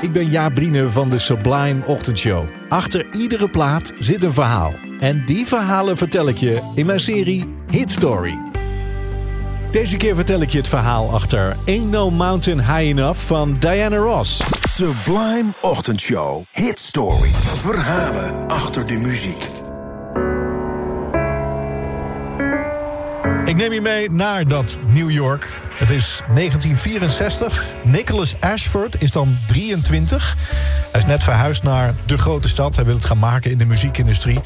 Ik ben Jaap Brine van de Sublime Ochtendshow. Achter iedere plaat zit een verhaal. En die verhalen vertel ik je in mijn serie Hit Story. Deze keer vertel ik je het verhaal achter Ain't No Mountain High Enough van Diana Ross. Sublime Ochtendshow. Hit Story. Verhalen achter de muziek. Ik neem je mee naar dat New York. Het is 1964. Nicholas Ashford is dan 23. Hij is net verhuisd naar de grote stad. Hij wil het gaan maken in de muziekindustrie.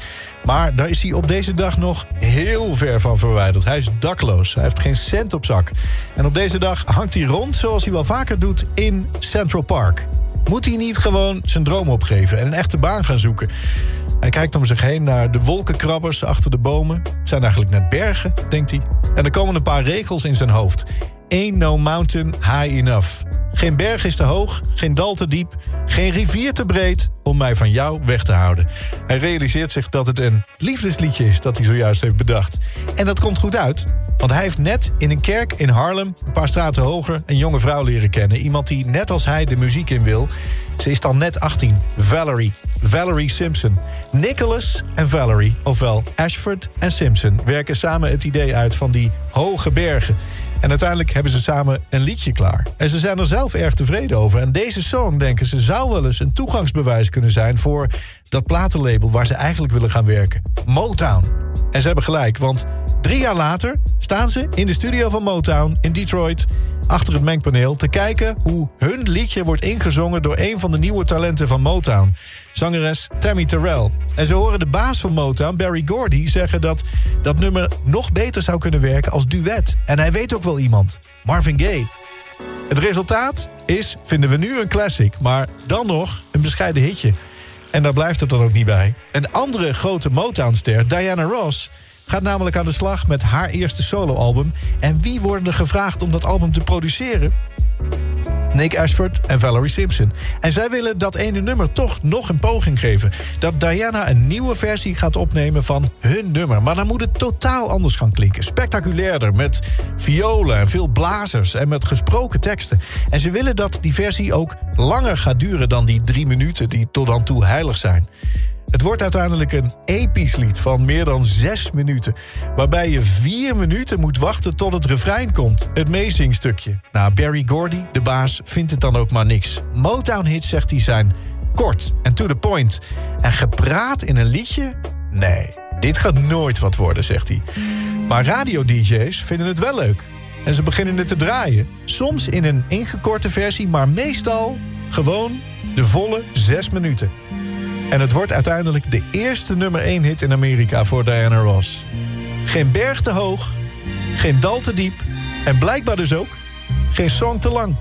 Maar daar is hij op deze dag nog heel ver van verwijderd. Hij is dakloos. Hij heeft geen cent op zak. En op deze dag hangt hij rond zoals hij wel vaker doet in Central Park. Moet hij niet gewoon zijn droom opgeven en een echte baan gaan zoeken? Hij kijkt om zich heen naar de wolkenkrabbers achter de bomen. Het zijn eigenlijk net bergen, denkt hij. En er komen een paar regels in zijn hoofd. Ain't no mountain high enough. Geen berg is te hoog, geen dal te diep, geen rivier te breed om mij van jou weg te houden. Hij realiseert zich dat het een liefdesliedje is dat hij zojuist heeft bedacht. En dat komt goed uit, want hij heeft net in een kerk in Harlem, een paar straten hoger, een jonge vrouw leren kennen. Iemand die net als hij de muziek in wil. Ze is dan net 18, Valerie. Valerie Simpson. Nicholas en Valerie, ofwel Ashford en Simpson, werken samen het idee uit van die hoge bergen. En uiteindelijk hebben ze samen een liedje klaar. En ze zijn er zelf erg tevreden over. En deze song, denken ze, zou wel eens een toegangsbewijs kunnen zijn... voor dat platenlabel waar ze eigenlijk willen gaan werken. Motown. En ze hebben gelijk, want drie jaar later staan ze in de studio van Motown in Detroit... achter het mengpaneel te kijken hoe hun liedje wordt ingezongen... door een van de nieuwe talenten van Motown. Zangeres Tammy Terrell. En ze horen de baas van Motown, Barry Gordy, zeggen dat dat nummer nog beter zou kunnen werken als duet. En hij weet ook wel iemand, Marvin Gaye. Het resultaat is, vinden we nu een classic, maar dan nog een bescheiden hitje. En daar blijft het dan ook niet bij. Een andere grote Motown-ster, Diana Ross, gaat namelijk aan de slag met haar eerste soloalbum. En wie worden er gevraagd om dat album te produceren? Nick Ashford en Valerie Simpson. En zij willen dat ene nummer toch nog een poging geven. Dat Diana een nieuwe versie gaat opnemen van hun nummer. Maar dan moet het totaal anders gaan klinken. Spectaculairder, met violen en veel blazers en met gesproken teksten. En ze willen dat die versie ook langer gaat duren dan die drie minuten die tot dan toe heilig zijn. Het wordt uiteindelijk een episch lied van meer dan zes minuten... waarbij je vier minuten moet wachten tot het refrein komt. Het meezingstukje. Nou, Barry Gordy, de baas, vindt het dan ook maar niks. Motown-hits, zegt hij, zijn kort en to the point. En gepraat in een liedje? Nee, dit gaat nooit wat worden, zegt hij. Maar radio-dj's vinden het wel leuk. En ze beginnen het te draaien. Soms in een ingekorte versie, maar meestal gewoon de volle zes minuten. En het wordt uiteindelijk de eerste nummer 1 hit in Amerika voor Diana Ross. Geen berg te hoog, geen dal te diep en blijkbaar dus ook geen song te lang.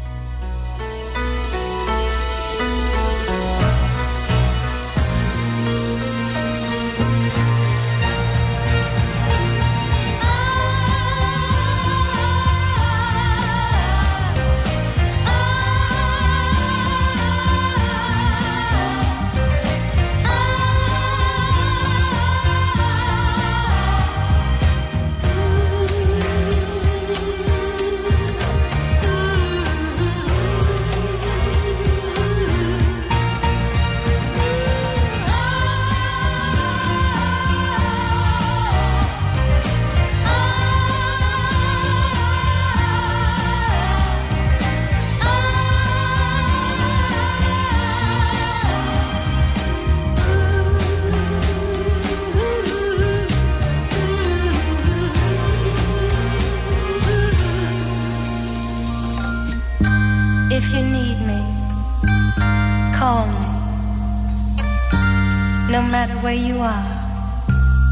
Where you are,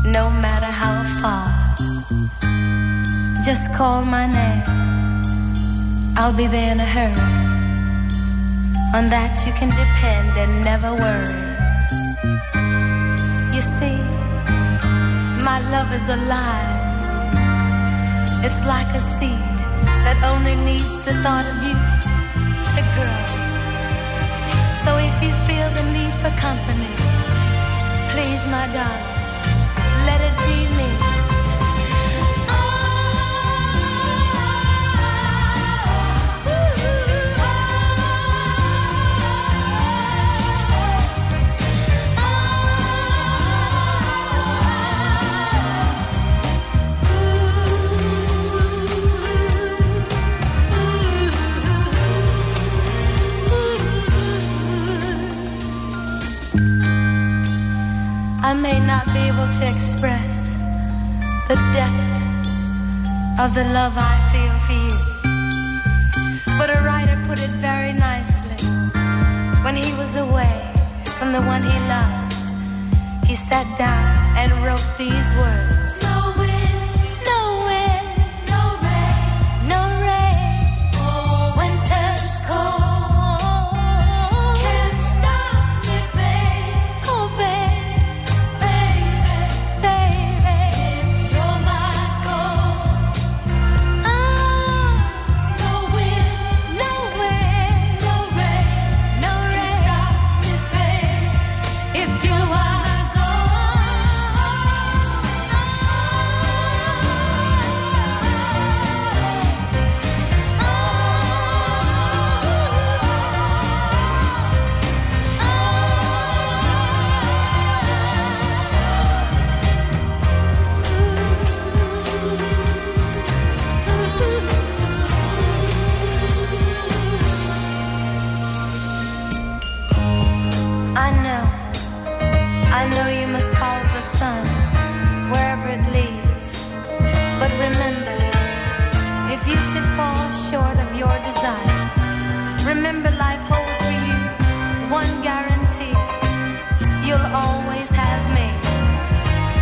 no matter how far, just call my name. I'll be there in a hurry. On that you can depend and never worry. You see, my love is alive. It's like a seed that only needs the thought of you to grow. So if you feel the need for company, please, madame. May not be able to express the depth of the love I feel for you. But a writer put it very nicely. When he was away from the one he loved, he sat down and wrote these words. I know you must follow the sun wherever it leads. But remember, if you should fall short of your desires, remember life holds for you one guarantee. You'll always have me.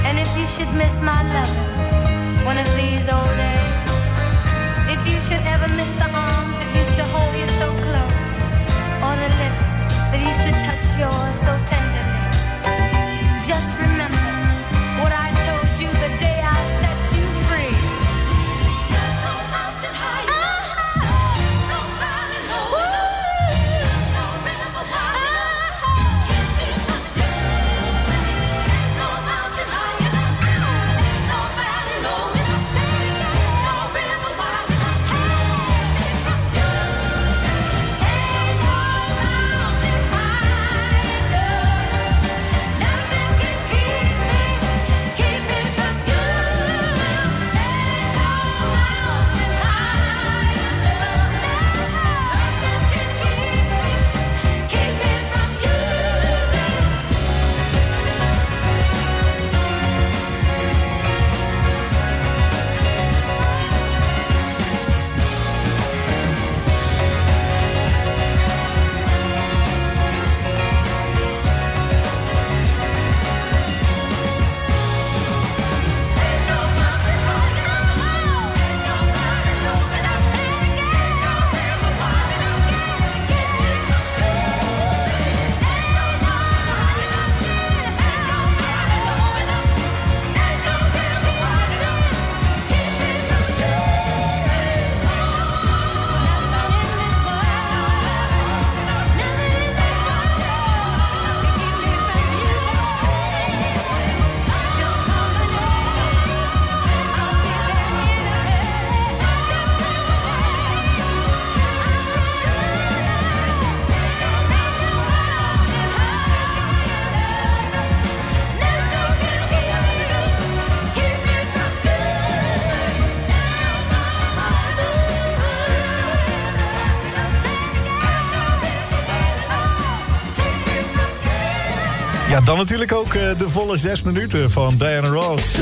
And if you should miss my love, one of these old dan natuurlijk ook eh, de volle zes minuten van Diana Ross.